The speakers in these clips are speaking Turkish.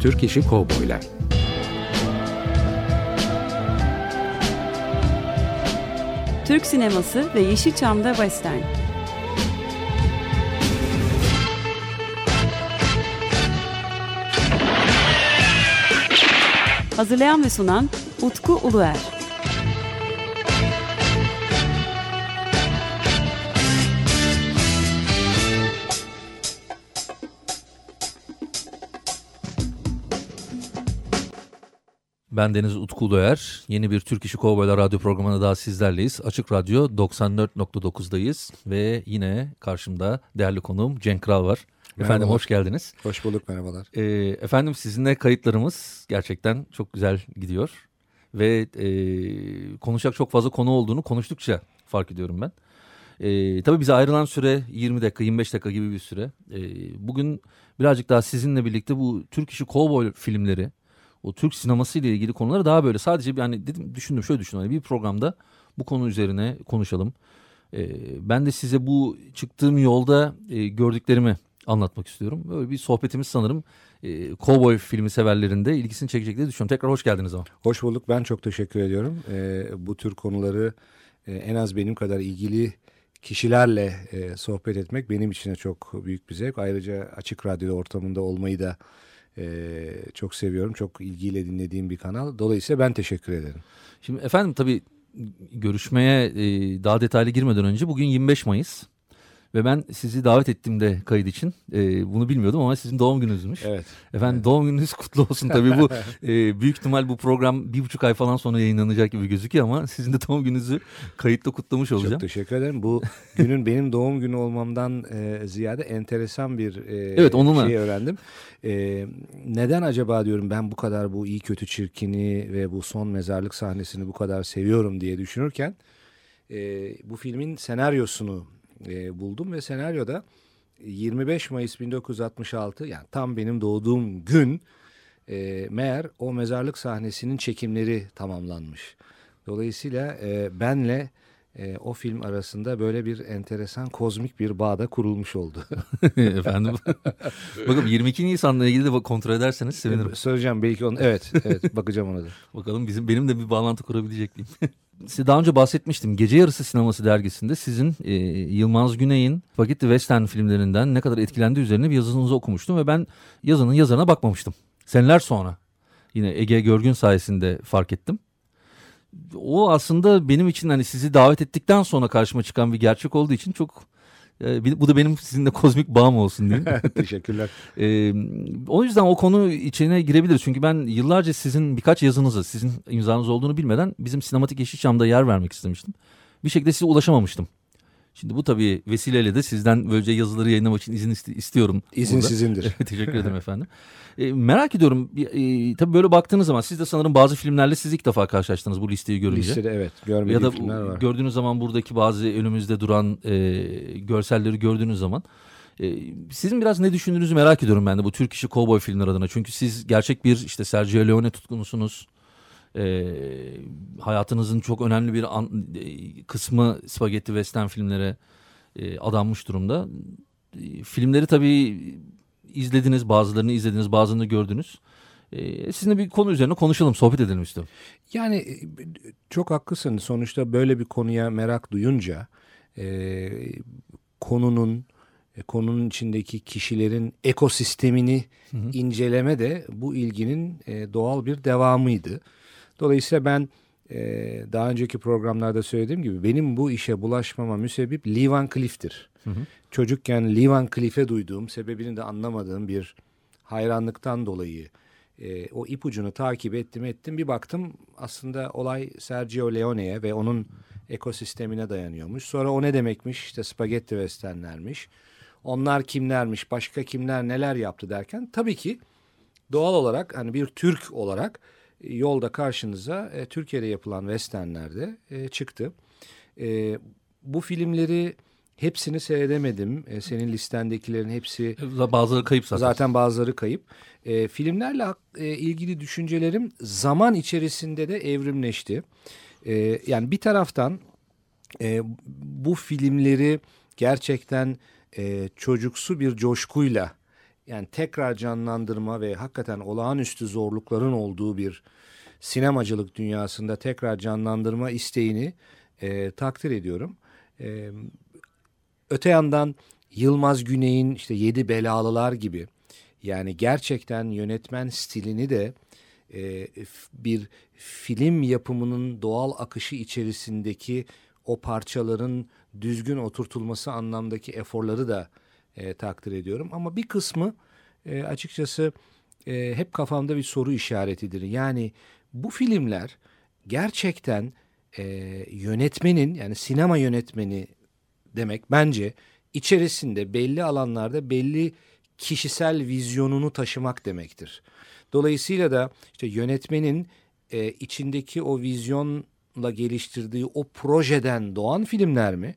Türk İşi Kovboylar Türk sineması ve Yeşilçam'da Western. Hazırlayan ve sunan Utku Uluer. Ben Deniz Utku Uluer. Yeni bir Türk İşi Kovboylar Radyo programına daha sizlerleyiz. Açık Radyo 94.9'dayız ve yine karşımda değerli konuğum Cenk Kral var. Efendim Merhabalar. hoş geldiniz. Hoş bulduk merhabalar. Ee, efendim sizinle kayıtlarımız gerçekten çok güzel gidiyor. Ve e, konuşacak çok fazla konu olduğunu konuştukça fark ediyorum ben. E, tabii bize ayrılan süre 20 dakika 25 dakika gibi bir süre. E, bugün birazcık daha sizinle birlikte bu Türk işi kovboy filmleri, o Türk sineması ile ilgili konuları daha böyle sadece bir hani dedim düşündüm şöyle düşündüm hani bir programda bu konu üzerine konuşalım. E, ben de size bu çıktığım yolda e, gördüklerimi anlatmak istiyorum. Böyle bir sohbetimiz sanırım e, kovboy filmi severlerinde ilgisini çekecek diye düşünüyorum. Tekrar hoş geldiniz ama. Hoş bulduk. Ben çok teşekkür ediyorum. Ee, bu tür konuları e, en az benim kadar ilgili kişilerle e, sohbet etmek benim için de çok büyük bir zevk. Ayrıca açık radyo ortamında olmayı da e, çok seviyorum. Çok ilgiyle dinlediğim bir kanal. Dolayısıyla ben teşekkür ederim. Şimdi efendim tabii görüşmeye e, daha detaylı girmeden önce bugün 25 Mayıs. Ve ben sizi davet ettiğimde kayıt için e, bunu bilmiyordum ama sizin doğum gününüzmüş. Evet. Efendim doğum gününüz kutlu olsun tabii bu e, büyük ihtimal bu program bir buçuk ay falan sonra yayınlanacak gibi gözüküyor ama sizin de doğum gününüzü kayıtla kutlamış olacağım. Çok teşekkür ederim. Bu günün benim doğum günü olmamdan e, ziyade enteresan bir e, Evet, onunla- şey öğrendim. E, neden acaba diyorum ben bu kadar bu iyi kötü çirkini ve bu son mezarlık sahnesini bu kadar seviyorum diye düşünürken e, bu filmin senaryosunu e, buldum ve senaryoda 25 Mayıs 1966 yani tam benim doğduğum gün e, meğer o mezarlık sahnesinin çekimleri tamamlanmış. Dolayısıyla e, benle e, o film arasında böyle bir enteresan kozmik bir bağ da kurulmuş oldu. efendim. Bakın 22 Nisan'la ilgili de kontrol ederseniz sevinirim. Söyleyeceğim belki onu. Evet, evet bakacağım ona da. Bakalım bizim benim de bir bağlantı kurabilecek miyim? Size daha önce bahsetmiştim. Gece Yarısı Sineması dergisinde sizin e, Yılmaz Güney'in Spaghetti Western filmlerinden ne kadar etkilendiği üzerine bir yazınızı okumuştum ve ben yazının yazarına bakmamıştım. Seneler sonra yine Ege Görgün sayesinde fark ettim. O aslında benim için hani sizi davet ettikten sonra karşıma çıkan bir gerçek olduğu için çok e, bir- bu da benim sizinle kozmik bağım olsun diyeyim. Teşekkürler. Ee, o yüzden o konu içine girebiliriz. Çünkü ben yıllarca sizin birkaç yazınızı, sizin imzanız olduğunu bilmeden bizim sinematik Yeşilçam'da yer vermek istemiştim. Bir şekilde size ulaşamamıştım. Şimdi bu tabii vesileyle de sizden böylece yazıları yayınlamak için izin iste- istiyorum. İzin burada. sizindir. Teşekkür ederim efendim. Ee, merak ediyorum. E, tabii böyle baktığınız zaman siz de sanırım bazı filmlerle siz ilk defa karşılaştınız bu listeyi görünce. Listede evet Ya görmediğim da filmler var. gördüğünüz zaman buradaki bazı önümüzde duran e, görselleri gördüğünüz zaman e, sizin biraz ne düşündüğünüzü merak ediyorum ben de bu Türk işi kovboy filmler adına. Çünkü siz gerçek bir işte Sergio Leone tutkunusunuz. E, hayatınızın çok önemli bir an- e, kısmı spagetti western filmlere e, adanmış durumda. E, filmleri tabii izlediniz, bazılarını izlediniz, bazılarını gördünüz. E, sizinle bir konu üzerine konuşalım, sohbet edelim istiyorum. Yani e, çok haklısın. Sonuçta böyle bir konuya merak duyunca e, konunun e, konunun içindeki kişilerin ekosistemini inceleme de bu ilginin e, doğal bir devamıydı. Dolayısıyla ben e, daha önceki programlarda söylediğim gibi benim bu işe bulaşmama müsebbip Lee Van Cleef'tir. Çocukken Lee Van Cleef'e duyduğum, sebebini de anlamadığım bir hayranlıktan dolayı e, o ipucunu takip ettim ettim. Bir baktım aslında olay Sergio Leone'ye ve onun ekosistemine dayanıyormuş. Sonra o ne demekmiş? İşte spagetti westernlermiş. Onlar kimlermiş? Başka kimler neler yaptı derken tabii ki doğal olarak hani bir Türk olarak yolda karşınıza e, Türkiye'de yapılan westernlerde e, çıktı. E, bu filmleri hepsini seyredemedim. E, senin listendekilerin hepsi Bazıları kayıp zaten. Zaten bazıları kayıp. E, filmlerle e, ilgili düşüncelerim zaman içerisinde de evrimleşti. E, yani bir taraftan e, bu filmleri gerçekten e, çocuksu bir coşkuyla yani tekrar canlandırma ve hakikaten olağanüstü zorlukların olduğu bir sinemacılık dünyasında tekrar canlandırma isteğini e, takdir ediyorum. E, öte yandan Yılmaz Güney'in işte Yedi Belalılar gibi yani gerçekten yönetmen stilini de e, bir film yapımının doğal akışı içerisindeki o parçaların düzgün oturtulması anlamdaki eforları da e, takdir ediyorum. Ama bir kısmı e, açıkçası e, hep kafamda bir soru işaretidir. Yani bu filmler gerçekten e, yönetmenin yani sinema yönetmeni demek bence içerisinde belli alanlarda belli kişisel vizyonunu taşımak demektir. Dolayısıyla da işte yönetmenin e, içindeki o vizyonla geliştirdiği o projeden doğan filmler mi?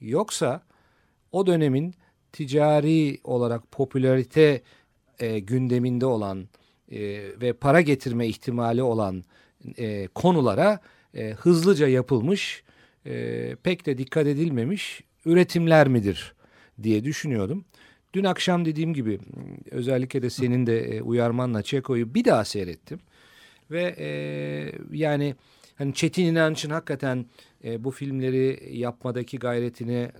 Yoksa o dönemin ticari olarak popülarite e, gündeminde olan e, ve para getirme ihtimali olan e, konulara e, hızlıca yapılmış, e, pek de dikkat edilmemiş üretimler midir diye düşünüyordum. Dün akşam dediğim gibi özellikle de senin de e, uyarmanla Çeko'yu bir daha seyrettim. Ve e, yani hani Çetin İnanç'ın hakikaten e, bu filmleri yapmadaki gayretine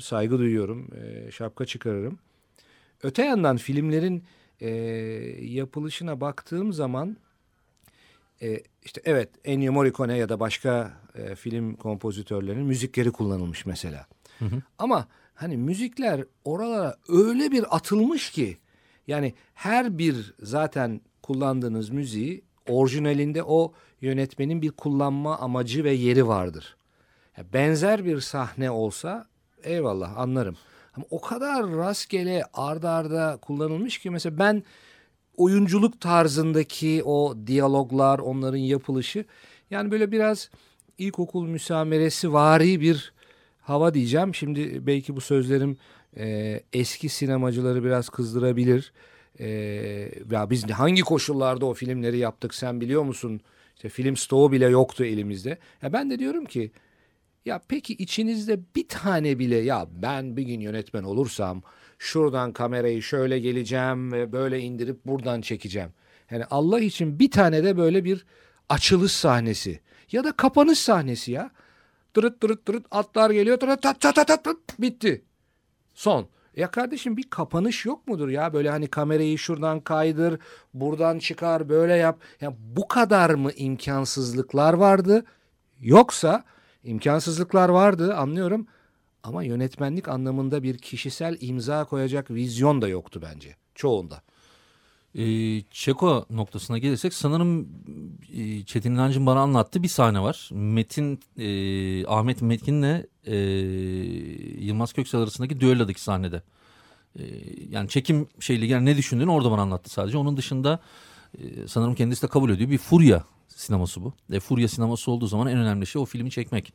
saygı duyuyorum. E, şapka çıkarırım. Öte yandan filmlerin e, yapılışına baktığım zaman e, işte evet Ennio Morricone ya da başka e, film kompozitörlerinin müzikleri kullanılmış mesela. Hı hı. Ama hani müzikler oralara öyle bir atılmış ki yani her bir zaten kullandığınız müziği orijinalinde o yönetmenin bir kullanma amacı ve yeri vardır. benzer bir sahne olsa eyvallah anlarım. Ama o kadar rastgele arda arda kullanılmış ki mesela ben oyunculuk tarzındaki o diyaloglar onların yapılışı yani böyle biraz ilkokul müsameresi vari bir hava diyeceğim. Şimdi belki bu sözlerim e, eski sinemacıları biraz kızdırabilir. E, ya biz hangi koşullarda o filmleri yaptık sen biliyor musun? İşte film stoğu bile yoktu elimizde. Ya ben de diyorum ki ya peki içinizde bir tane bile ya ben bir gün yönetmen olursam şuradan kamerayı şöyle geleceğim ve böyle indirip buradan çekeceğim. Yani Allah için bir tane de böyle bir açılış sahnesi ya da kapanış sahnesi ya. Tırıt tırıt tırıt atlar geliyor tırıt tat tat tat tat bitti. Son. Ya kardeşim bir kapanış yok mudur ya? Böyle hani kamerayı şuradan kaydır, buradan çıkar, böyle yap. Ya bu kadar mı imkansızlıklar vardı? Yoksa imkansızlıklar vardı anlıyorum. Ama yönetmenlik anlamında bir kişisel imza koyacak vizyon da yoktu bence çoğunda. E, Çeko noktasına gelirsek sanırım e, Çetin İnancı'nın bana anlattığı bir sahne var. Metin e, Ahmet Metin'le e, Yılmaz Köksal arasındaki düellodaki sahnede. E, yani çekim şeyle yani ne düşündüğünü orada bana anlattı sadece. Onun dışında e, sanırım kendisi de kabul ediyor. Bir furya sineması bu. E, furya sineması olduğu zaman en önemli şey o filmi çekmek.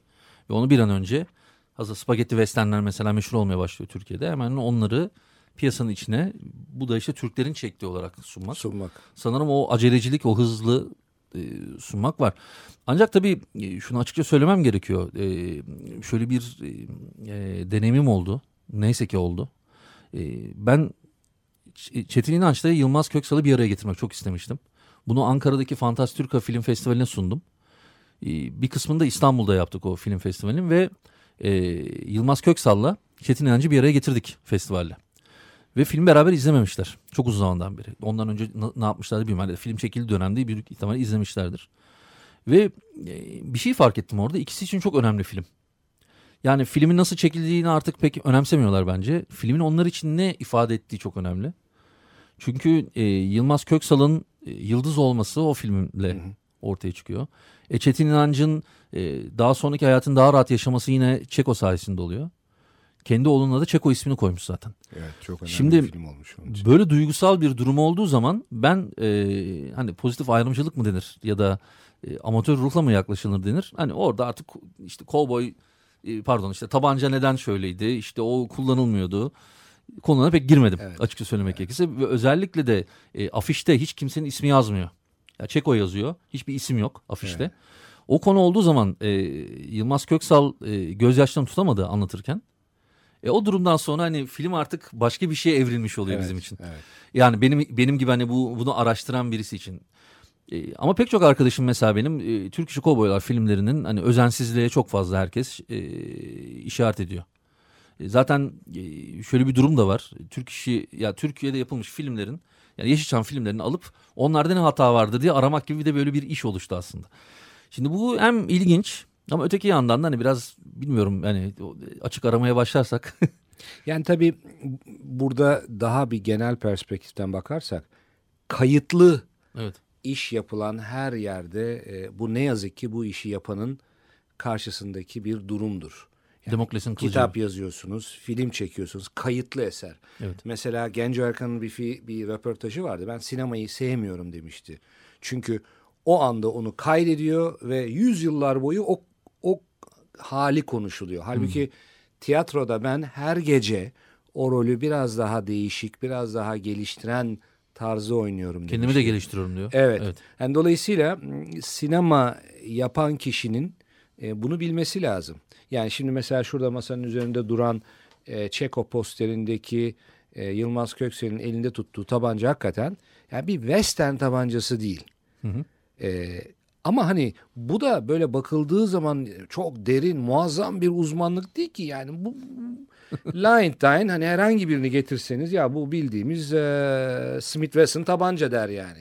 Ve onu bir an önce hazır spagetti westernler mesela meşhur olmaya başlıyor Türkiye'de. Hemen onları piyasanın içine bu da işte Türklerin çektiği olarak sunmak. Sunmak. Sanırım o acelecilik, o hızlı e, sunmak var. Ancak tabii e, şunu açıkça söylemem gerekiyor. E, şöyle bir e, e deneyimim oldu. Neyse ki oldu. E, ben Çetin İnanç'ta Yılmaz Köksal'ı bir araya getirmek çok istemiştim. Bunu Ankara'daki Fantastürka Film Festivali'ne sundum. E, bir kısmını da İstanbul'da yaptık o film festivalinin ve e, Yılmaz Köksal'la Çetin İnancı bir araya getirdik festivalle. Ve film beraber izlememişler. Çok uzun zamandan beri. Ondan önce ne yapmışlardı bilmiyorum. Yani film çekildiği dönemde büyük ihtimalle izlemişlerdir. Ve e, bir şey fark ettim orada. İkisi için çok önemli film. Yani filmin nasıl çekildiğini artık pek önemsemiyorlar bence. Filmin onlar için ne ifade ettiği çok önemli. Çünkü e, Yılmaz Köksal'ın yıldız olması o filmle ortaya çıkıyor. E, Çetin İnancı'nın e, daha sonraki hayatın daha rahat yaşaması yine Çeko sayesinde oluyor. Kendi oğluna da Çeko ismini koymuş zaten. Evet çok önemli Şimdi, bir film olmuş onun için. Böyle duygusal bir durum olduğu zaman ben e, hani pozitif ayrımcılık mı denir ya da e, amatör ruhla mı yaklaşılır denir. Hani orada artık işte kovboy e, pardon işte tabanca neden şöyleydi işte o kullanılmıyordu konulara pek girmedim evet. açıkça söylemek evet. gerekirse. Ve özellikle de e, afişte hiç kimsenin ismi yazmıyor. Ya Çeko yazıyor hiçbir isim yok afişte. Evet. O konu olduğu zaman e, Yılmaz Köksal e, gözyaşlarını tutamadı anlatırken. E, o durumdan sonra hani film artık başka bir şeye evrilmiş oluyor Evet, bizim için. evet. Yani benim benim gibi hani bu bunu araştıran birisi için. E, ama pek çok arkadaşım mesela benim e, Türk İşi Kovboylar filmlerinin hani özensizliğe çok fazla herkes e, işaret ediyor. E, zaten e, şöyle bir durum da var. Türk işi ya Türkiye'de yapılmış filmlerin yani Yeşilçam filmlerini alıp onlarda ne hata vardı diye aramak gibi de böyle bir iş oluştu aslında. Şimdi bu hem ilginç ama öteki yandan da hani biraz bilmiyorum yani açık aramaya başlarsak Yani tabii burada daha bir genel perspektiften bakarsak kayıtlı evet. iş yapılan her yerde e, bu ne yazık ki bu işi yapanın karşısındaki bir durumdur. Demokrasinin kılıcı. Kitap yazıyorsunuz, film çekiyorsunuz, kayıtlı eser. Evet. Mesela Genco Erkan'ın bir, fi- bir röportajı vardı. Ben sinemayı sevmiyorum demişti. Çünkü o anda onu kaydediyor ve yüzyıllar boyu o, o hali konuşuluyor. Halbuki tiyatroda ben her gece o rolü biraz daha değişik, biraz daha geliştiren tarzı oynuyorum Kendimi de demişti. geliştiriyorum diyor. Evet. Yani dolayısıyla m, sinema yapan kişinin e, bunu bilmesi lazım. Yani şimdi mesela şurada masanın üzerinde duran e, Çeko posterindeki e, Yılmaz Köksel'in elinde tuttuğu tabanca hakikaten yani bir western tabancası değil. E, ama hani bu da böyle bakıldığı zaman çok derin, muazzam bir uzmanlık değil ki yani bu Lion hani herhangi birini getirseniz ya bu bildiğimiz e, Smith Wesson tabanca der yani.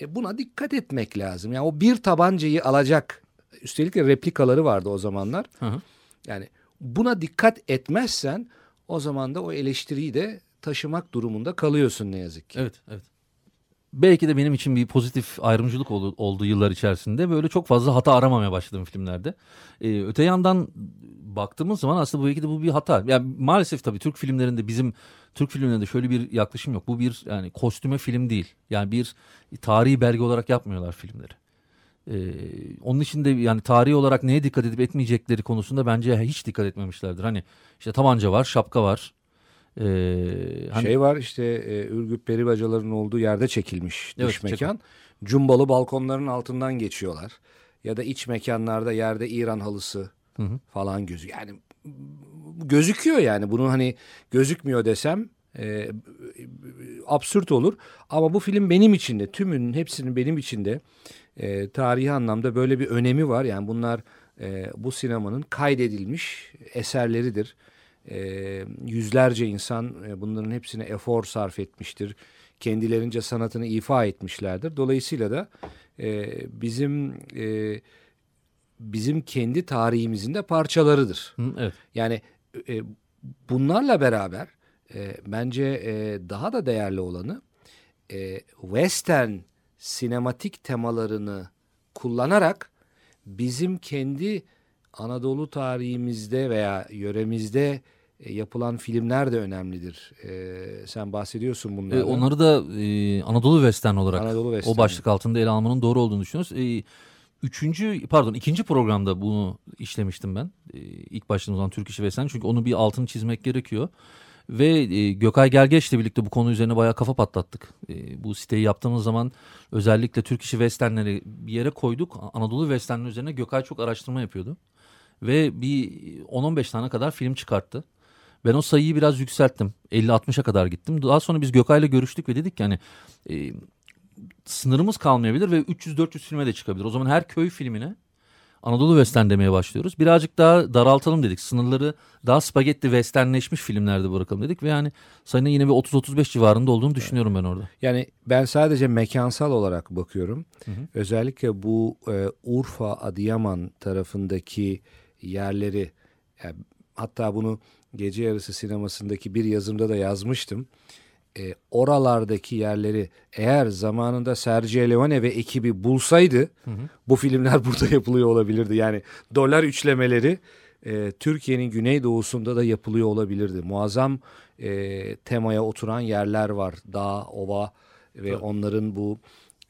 E buna dikkat etmek lazım. Yani o bir tabancayı alacak. Üstelik de replikaları vardı o zamanlar. Hı hı. Yani buna dikkat etmezsen o zaman da o eleştiriyi de taşımak durumunda kalıyorsun ne yazık ki. Evet, evet. Belki de benim için bir pozitif ayrımcılık oldu, oldu yıllar içerisinde. Böyle çok fazla hata aramamaya başladım filmlerde. Ee, öte yandan baktığımız zaman aslında belki de bu bir hata. Yani maalesef tabii Türk filmlerinde bizim Türk filmlerinde şöyle bir yaklaşım yok. Bu bir yani kostüme film değil. Yani bir tarihi belge olarak yapmıyorlar filmleri. Ee, onun için de yani tarihi olarak neye dikkat edip etmeyecekleri konusunda bence hiç dikkat etmemişlerdir. Hani işte tabanca var, şapka var. Ee, hani, Şey var işte e, Ürgüp peribacaların olduğu yerde çekilmiş dış Evet, mekan. Cumbalı balkonların altından geçiyorlar. Ya da iç mekanlarda yerde İran halısı Hı hı. falan gözü. Yani gözüküyor yani. Bunu hani gözükmüyor desem e, absürt olur. Ama bu film benim için de tümünün hepsinin benim için de e, tarihi anlamda böyle bir önemi var. Yani bunlar e, bu sinemanın kaydedilmiş eserleridir. E, yüzlerce insan e, bunların hepsine efor sarf etmiştir. Kendilerince sanatını ifa etmişlerdir. Dolayısıyla da e, bizim e, bizim kendi tarihimizin de parçalarıdır. Hı, evet. Yani e, bunlarla beraber e, bence e, daha da değerli olanı e, western sinematik temalarını kullanarak bizim kendi Anadolu tarihimizde veya yöremizde e, yapılan filmler de önemlidir. E, sen bahsediyorsun bunlardan. onları da e, Anadolu Western olarak Anadolu Western. o başlık altında ele almanın doğru olduğunu düşünüyoruz. E, üçüncü pardon ikinci programda bunu işlemiştim ben. E, ilk başladığım zaman Türk İşi Western çünkü onu bir altını çizmek gerekiyor. Ve e, Gökay Gergeç'le birlikte bu konu üzerine bayağı kafa patlattık. E, bu siteyi yaptığımız zaman özellikle Türk İşi Western'leri bir yere koyduk. Anadolu Western'in üzerine Gökay çok araştırma yapıyordu. Ve bir 10-15 tane kadar film çıkarttı. Ben o sayıyı biraz yükselttim. 50-60'a kadar gittim. Daha sonra biz Gökay'la görüştük ve dedik ki hani e, sınırımız kalmayabilir ve 300-400 filme de çıkabilir. O zaman her köy filmine Anadolu Western demeye başlıyoruz. Birazcık daha daraltalım dedik. Sınırları daha spagetti westernleşmiş filmlerde bırakalım dedik. Ve yani sayının yine bir 30-35 civarında olduğunu düşünüyorum ben orada. Yani ben sadece mekansal olarak bakıyorum. Özellikle bu e, Urfa, Adıyaman tarafındaki yerleri yani hatta bunu gece yarısı sinemasındaki bir yazımda da yazmıştım. E, oralardaki yerleri eğer zamanında Sergio Leone ve ekibi bulsaydı bu filmler burada yapılıyor olabilirdi. Yani dolar üçlemeleri e, Türkiye'nin güneydoğusunda da yapılıyor olabilirdi. Muazzam e, temaya oturan yerler var. Dağ, ova ve onların bu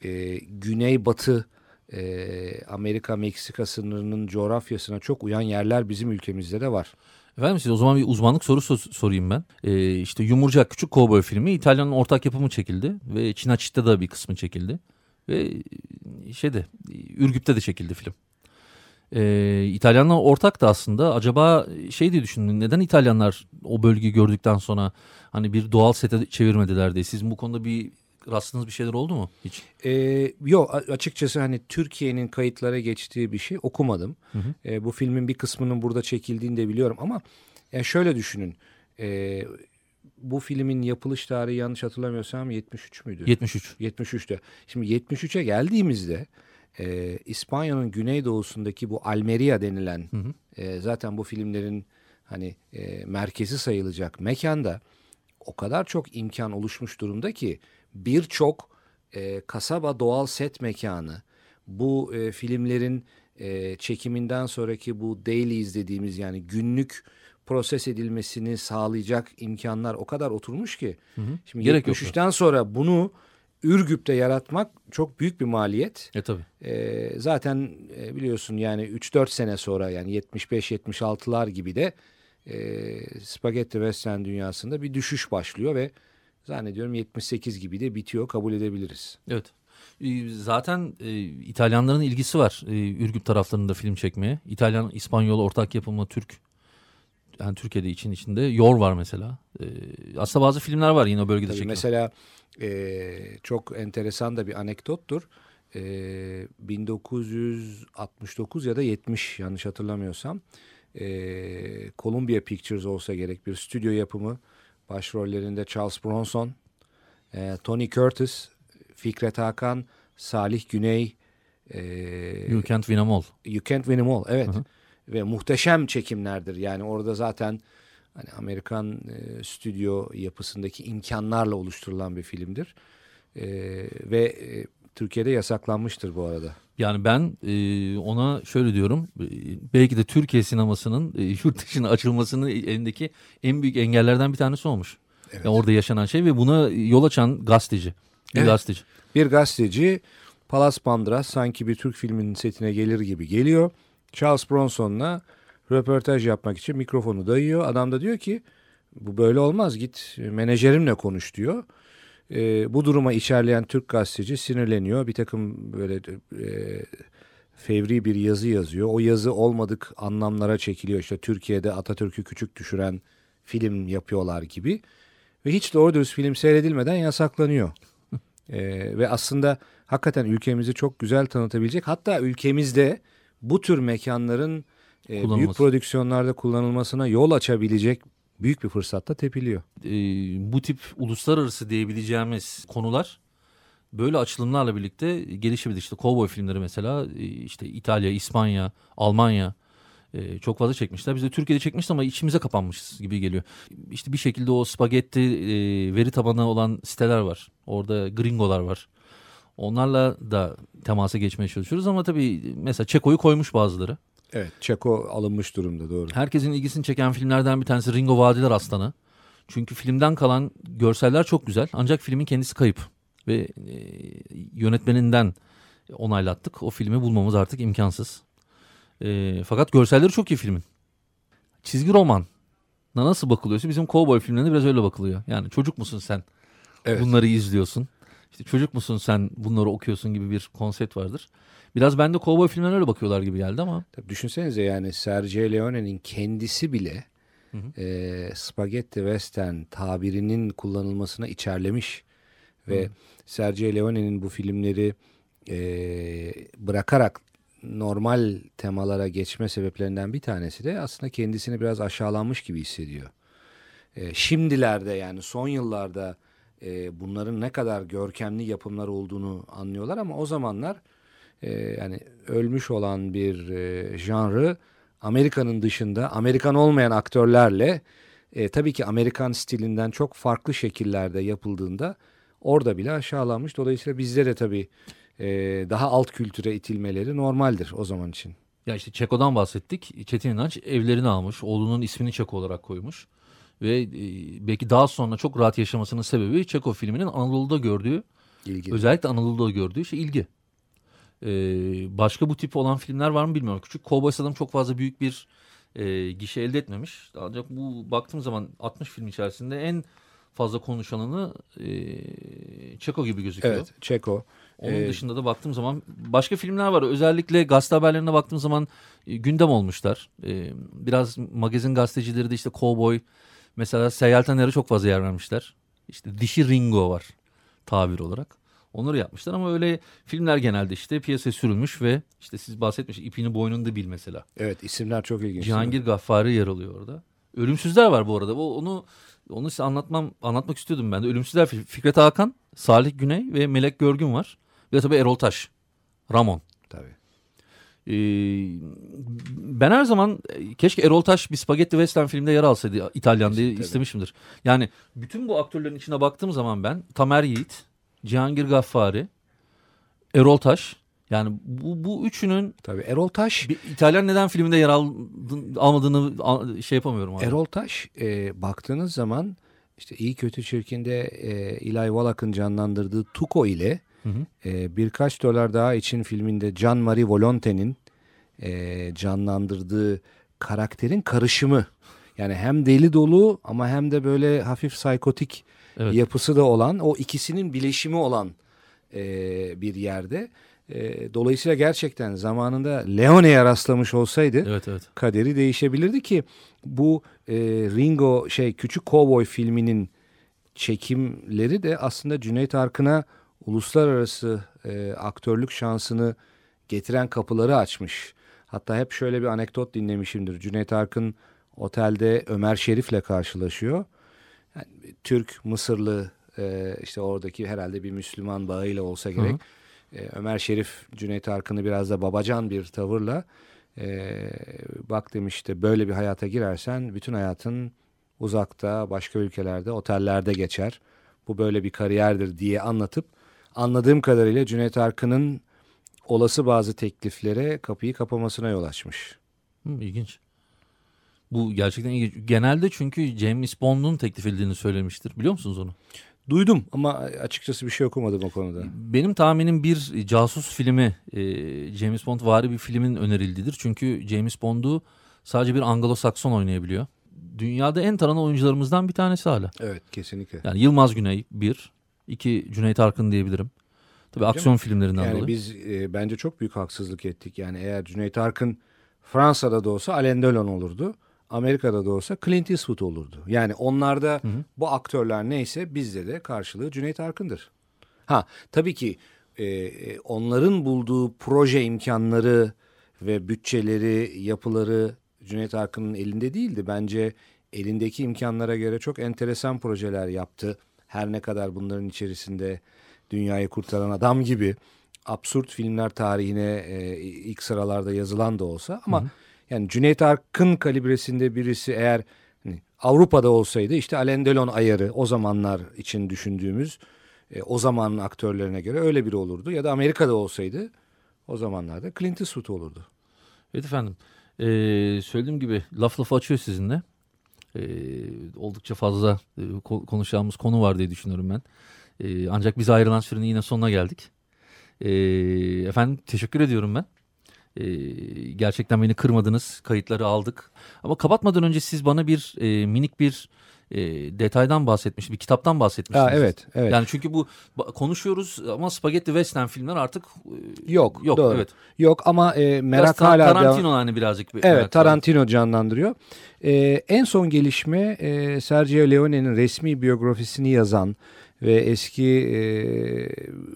e, güneybatı e, Amerika-Meksika sınırının coğrafyasına çok uyan yerler bizim ülkemizde de var. Efendim size o zaman bir uzmanlık sorusu sorayım ben. Ee, işte Yumurcak Küçük Kovboy filmi İtalya'nın ortak yapımı çekildi. Ve Çinaçit'te de bir kısmı çekildi. Ve şeyde Ürgüp'te de çekildi film. Ee, İtalyanlar ortak da aslında. Acaba şey diye düşündüm. Neden İtalyanlar o bölgeyi gördükten sonra hani bir doğal sete çevirmediler diye. Sizin bu konuda bir rastladığınız bir şeyler oldu mu hiç? Ee, yok açıkçası hani Türkiye'nin kayıtlara geçtiği bir şey okumadım. Hı hı. Ee, bu filmin bir kısmının burada çekildiğini de biliyorum ama yani şöyle düşünün. Ee, bu filmin yapılış tarihi yanlış hatırlamıyorsam 73 müydü? 73. 73'te. Şimdi 73'e geldiğimizde e, İspanya'nın güneydoğusundaki bu Almeria denilen Hı hı. e, zaten bu filmlerin hani e, merkezi sayılacak mekanda o kadar çok imkan oluşmuş durumda ki birçok e, kasaba doğal set mekanı bu e, filmlerin e, çekiminden sonraki bu dailies dediğimiz yani günlük proses edilmesini sağlayacak imkanlar o kadar oturmuş ki. Hı hı. Şimdi Gerek yok. 73'ten sonra bunu Ürgüp'te yaratmak çok büyük bir maliyet. E tabii. Ee, zaten e, biliyorsun yani 3-4 sene sonra yani 75-76'lar gibi de e, spagetti western dünyasında bir düşüş başlıyor ve zannediyorum 78 gibi de bitiyor kabul edebiliriz. Evet. Ee, Zaten e, İtalyanların ilgisi var e, Ürgüp taraflarında film çekmeye. İtalyan, İspanyol ortak yapımı Türk yani Türkiye'de için içinde Yor var mesela. E, aslında bazı filmler var yine o bölgede çekilen. mesela e, çok enteresan da bir anekdottur. E, 1969 ya da 70 yanlış hatırlamıyorsam e, Columbia Pictures olsa gerek bir stüdyo yapımı başrollerinde Charles Bronson, e, Tony Curtis, Fikret Hakan, Salih Güney, e, You Can't Win 'Em All. You Can't Win 'Em All. Evet. Hı hı. Ve muhteşem çekimlerdir. Yani orada zaten hani Amerikan e, stüdyo yapısındaki imkanlarla oluşturulan bir filmdir. E, ve e, Türkiye'de yasaklanmıştır bu arada. Yani ben e, ona şöyle diyorum. e, belki de Türkiye sinemasının e, yurt dışına açılmasının elindeki en büyük engellerden bir tanesi olmuş. Evet. Yani orada yaşanan şey ve buna yol açan gazeteci. Bir Evet. gazeteci. Bir gazeteci Palas Pandras sanki bir Türk filminin setine gelir gibi geliyor. Charles Bronson'la röportaj yapmak için mikrofonu dayıyor. Adam da diyor ki bu böyle olmaz git menajerimle konuş diyor. Ee, bu duruma içerleyen Türk gazeteci sinirleniyor. Bir takım böyle e, fevri bir yazı yazıyor. O yazı olmadık anlamlara çekiliyor. İşte Türkiye'de Atatürk'ü küçük düşüren film yapıyorlar gibi. Ve hiç doğru dürüst film seyredilmeden yasaklanıyor. Ee, ve aslında hakikaten ülkemizi çok güzel tanıtabilecek. Hatta ülkemizde bu tür mekanların e, büyük prodüksiyonlarda kullanılmasına yol açabilecek büyük bir fırsatta tepiliyor. e, bu tip uluslararası diyebileceğimiz konular böyle açılımlarla birlikte gelişebilir. İşte kovboy filmleri mesela e, işte İtalya, İspanya, Almanya e, çok fazla çekmişler. Biz de Türkiye'de çekmişiz ama içimize kapanmışız gibi geliyor. İşte bir şekilde o spagetti e, veri tabanı olan siteler var. Orada gringolar var. Onlarla da temasa geçmeye çalışıyoruz ama tabii mesela Çeko'yu koymuş bazıları. Evet. Çeko alınmış durumda doğru. Herkesin ilgisini çeken filmlerden bir tanesi Ringo Vadiler Aslanı. Çünkü filmden kalan görseller çok güzel ancak filmin kendisi kayıp. Ve e, yönetmeninden onaylattık. O filmi bulmamız artık imkansız. E, fakat görselleri çok iyi filmin. Çizgi roman nasıl bakılıyorsa bizim kovboy filmlerine biraz öyle bakılıyor. Yani çocuk musun sen Evet. bunları izliyorsun. İşte çocuk musun sen bunları okuyorsun gibi bir konsept vardır. Biraz bende kovboy filmlerine öyle bakıyorlar gibi geldi ama Tabii düşünsenize yani Sergio Leone'nin kendisi bile Hı hı. e, spagetti western tabirinin kullanılmasına içerlemiş. Ve Sergio Leone'nin bu filmleri e, bırakarak normal temalara geçme sebeplerinden bir tanesi de aslında kendisini biraz aşağılanmış gibi hissediyor. E, şimdilerde yani son yıllarda e, bunların ne kadar görkemli yapımlar olduğunu anlıyorlar ama o zamanlar e, yani ölmüş olan bir e, janrı Amerika'nın dışında Amerikan olmayan aktörlerle e, tabii ki Amerikan stilinden çok farklı şekillerde yapıldığında orada bile aşağılanmış. Dolayısıyla bizde de tabii e, daha alt kültüre itilmeleri normaldir o zaman için. Ya işte Çeko'dan bahsettik. Çetin İnanç evlerini almış. Oğlunun ismini Çeko olarak koymuş. Ve e, belki daha sonra çok rahat yaşamasının sebebi Çeko filminin Anadolu'da gördüğü, İlgili. özellikle Anadolu'da gördüğü şey ilgi. E, başka bu tip olan filmler var mı bilmiyorum. Küçük Kovboy Adam çok fazla büyük bir e, gişe elde etmemiş. Ancak bu baktığım zaman 60 film içerisinde en fazla konuşanını e, Çeko gibi gözüküyor. Evet, Çeko. Onun Ee, dışında da baktığım zaman başka filmler var. Özellikle gazete haberlerine baktığım zaman e, gündem olmuşlar. E, biraz magazin gazetecileri de işte Cowboy mesela Seyyal Taner'e çok fazla yer vermişler. İşte Dişi Ringo var tabir olarak. Onları yapmışlar ama öyle filmler genelde işte piyasaya sürülmüş ve işte siz bahsetmiş ipini boynunda bil mesela. Evet, isimler çok ilginç. Cihangir Gaffari yer alıyor orada. Ölümsüzler var bu arada. O, onu onu size anlatmam anlatmak istiyordum ben de. Ölümsüzler Fi- Fikret Hakan, Salih Güney ve Melek Görgün var. De tabii Erol Taş. Ramon. Tabii. Ee, ben her zaman e, keşke Erol Taş bir spagetti western filmde yer alsaydı İtalyan diye Tabii. istemişimdir. Yani bütün bu aktörlerin içine baktığım zaman ben Tamer Yiğit, Cihangir Gaffari, Erol Taş yani bu, bu üçünün Tabii Erol Taş bir İtalyan neden filminde yer aldın, almadığını a- şey yapamıyorum abi. Erol Taş e, baktığınız zaman işte iyi kötü çirkinde e, Eli Wallach'ın canlandırdığı Tuco ile Hı hı. e, birkaç dolar daha için filminde Can Marie Volonte'nin e, canlandırdığı karakterin karışımı. Yani hem deli dolu ama hem de böyle hafif psikotik Evet. yapısı da olan o ikisinin bileşimi olan e, bir yerde. E, dolayısıyla gerçekten zamanında Leone'ye rastlamış olsaydı Evet evet. kaderi değişebilirdi ki bu e, Ringo şey Küçük Cowboy filminin çekimleri de aslında Cüneyt Arkın'a uluslararası e, aktörlük şansını getiren kapıları açmış. Hatta hep şöyle bir anekdot dinlemişimdir. Cüneyt Arkın otelde Ömer Şerif'le karşılaşıyor. Yani, Türk, Mısırlı e, işte oradaki herhalde bir Müslüman bağıyla olsa gerek. E, Ömer Şerif Cüneyt Arkın'ı biraz da babacan bir tavırla e, bak demişti böyle bir hayata girersen bütün hayatın uzakta başka ülkelerde otellerde geçer. Bu böyle bir kariyerdir diye anlatıp anladığım kadarıyla Cüneyt Arkın'ın olası bazı tekliflere kapıyı kapamasına yol açmış. Hı, ilginç. Bu gerçekten ilginç. Genelde çünkü James Bond'un teklif edildiğini söylemiştir. Biliyor musunuz onu? Duydum ama açıkçası bir şey okumadım o konuda. Benim tahminim bir casus filmi, e, James Bond vari bir filmin önerildiğidir. Çünkü James Bond'u sadece bir Anglo-Sakson oynayabiliyor. Dünyada en tanınan oyuncularımızdan bir tanesi hala. Evet kesinlikle. Yani Yılmaz Güney bir, iki Cüneyt Arkın diyebilirim. Tabii aksiyon filmlerinden Yani dolayı. biz e, bence çok büyük haksızlık ettik. Yani eğer Cüneyt Arkın Fransa'da da olsa Alain Delon olurdu. Amerika'da da olsa Clint Eastwood olurdu. Yani onlarda bu aktörler neyse bizde de karşılığı Cüneyt Arkın'dır. Ha tabii ki e, e, onların bulduğu proje imkanları ve bütçeleri, yapıları Cüneyt Arkın'ın elinde değildi. Bence elindeki imkanlara göre çok enteresan projeler yaptı. Her ne kadar bunların içerisinde Dünyayı Kurtaran Adam gibi absürt filmler tarihine e, ilk sıralarda yazılan da olsa ama yani Cüneyt Arkın kalibresinde birisi eğer hani, Avrupa'da olsaydı işte Alain Delon ayarı o zamanlar için düşündüğümüz e, o zamanın aktörlerine göre öyle biri olurdu ya da Amerika'da olsaydı o zamanlarda Clint Eastwood olurdu. Evet efendim. Ee, söylediğim gibi laf lafı açıyor sizinle. Ee, oldukça fazla e, ko- konuşacağımız konu var diye düşünüyorum ben. Ee, ancak biz ayrılan sürenin yine sonuna geldik. Ee, efendim teşekkür ediyorum ben. Ee, gerçekten beni kırmadınız. Kayıtları aldık. Ama kapatmadan önce siz bana bir e, minik bir e, detaydan bahsetmiş, bir kitaptan bahsetmiştiniz. Ha, evet, evet. Yani çünkü bu konuşuyoruz ama spagetti western filmler artık e, Yok, yok. doğru. Evet. Yok ama e, Biraz merak Ta- hala Tarantino devam- hani birazcık. bir Evet merak var. Tarantino canlandırıyor. Ee, en son gelişme e, Sergio Leone'nin resmi biyografisini yazan ve eski e,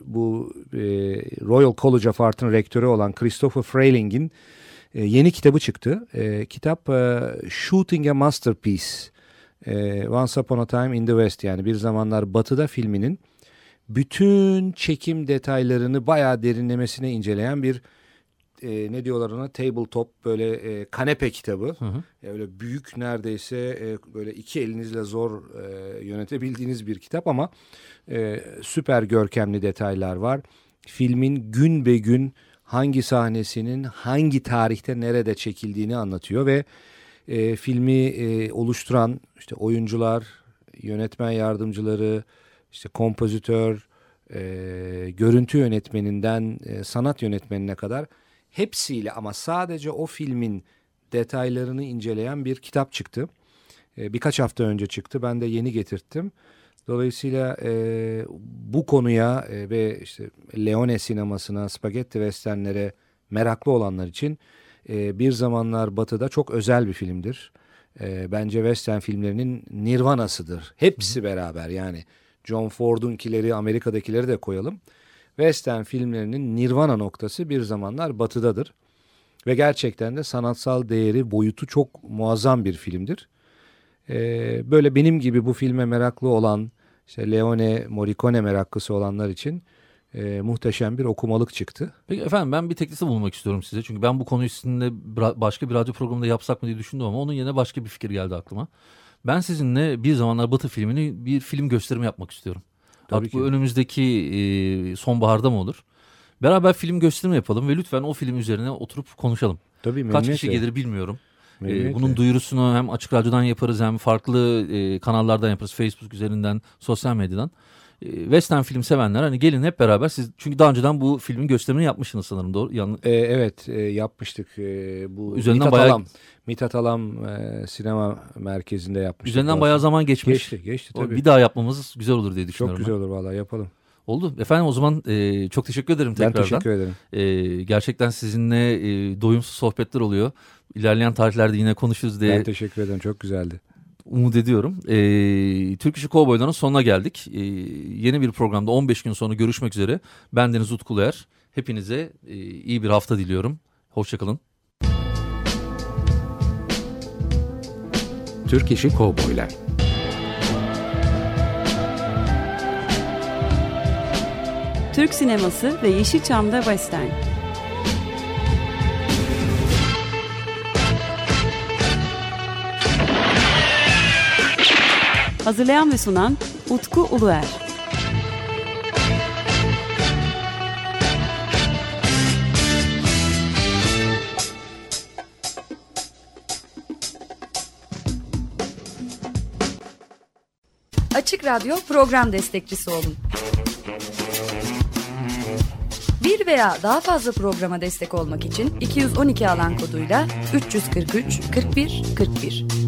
bu e, Royal College of Art'ın rektörü olan Christopher Freiling'in e, yeni kitabı çıktı. E, kitap e, Shooting a Masterpiece. E, Once Upon a Time in the West yani bir zamanlar batıda filminin bütün çekim detaylarını bayağı derinlemesine inceleyen bir e, ne diyorlar ona tabletop böyle e, kanepe kitabı. Hı hı. E, öyle büyük neredeyse e, böyle iki elinizle zor e, yönetebildiğiniz bir kitap ama e, süper görkemli detaylar var. Filmin gün be gün hangi sahnesinin hangi tarihte nerede çekildiğini anlatıyor ve e, filmi e, oluşturan işte oyuncular, yönetmen yardımcıları, işte kompozitör, e, görüntü yönetmeninden e, sanat yönetmenine kadar hepsiyle ama sadece o filmin detaylarını inceleyen bir kitap çıktı. E, birkaç hafta önce çıktı. Ben de yeni getirttim. Dolayısıyla e, bu konuya e, ve işte Leone sinemasına, spagetti westernlere meraklı olanlar için e, bir zamanlar Batı'da çok özel bir filmdir. E, bence western filmlerinin nirvanasıdır. Hepsi beraber yani John Ford'unkileri, Amerika'dakileri de koyalım. Western filmlerinin nirvana noktası bir zamanlar Batı'dadır. Ve gerçekten de sanatsal değeri, boyutu çok muazzam bir filmdir. Ee, böyle benim gibi bu filme meraklı olan, işte Leone Morricone meraklısı olanlar için e, muhteşem bir okumalık çıktı. Peki efendim ben bir teklifte bulunmak istiyorum size. Çünkü ben bu konu üstünde başka bir radyo programında yapsak mı diye düşündüm ama onun yerine başka bir fikir geldi aklıma. Ben sizinle bir zamanlar Batı filmini bir film gösterimi yapmak istiyorum. Tabii Artık ki. bu önümüzdeki e, sonbaharda mı olur? Beraber film gösterimi yapalım ve lütfen o film üzerine oturup konuşalım. Tabii Kaç kişi gelir bilmiyorum. Ee, bunun duyurusunu hem açık radyodan yaparız hem farklı e, kanallardan yaparız. Facebook üzerinden, sosyal medyadan. E, Western film sevenler hani gelin hep beraber siz çünkü daha önceden bu filmin gösterimini yapmışsınız sanırım doğru yan... e, evet e, yapmıştık e, bu üzerinden Mithat bayağı Alam Mithat Alam e, sinema merkezinde yapmıştık. Üzerinden bayağı zaman geçmiş. Geçti geçti tabii. bir daha yapmamız güzel olur diye düşünüyorum. Çok güzel olur vallahi yapalım. Oldu. Efendim o zaman e, çok teşekkür ederim tekrardan. Ben teşekkür ederim. E, gerçekten sizinle e, doyumsuz sohbetler oluyor. İlerleyen tarihlerde yine konuşuruz diye. Ben teşekkür ederim. Çok güzeldi. Umut ediyorum. E, Türk İşi Kovboylar'ın sonuna geldik. E, yeni bir programda 15 gün sonra görüşmek üzere. Ben Deniz Utkuluer. Hepinize e, iyi bir hafta diliyorum. Hoşçakalın. Türk İşi Kovboylar Türk sineması ve Yeşilçam'da Western. Hazırlayan ve sunan Utku Uluer. Açık Radyo program destekçisi olun bir veya daha fazla programa destek olmak için 212 alan koduyla 343 41 41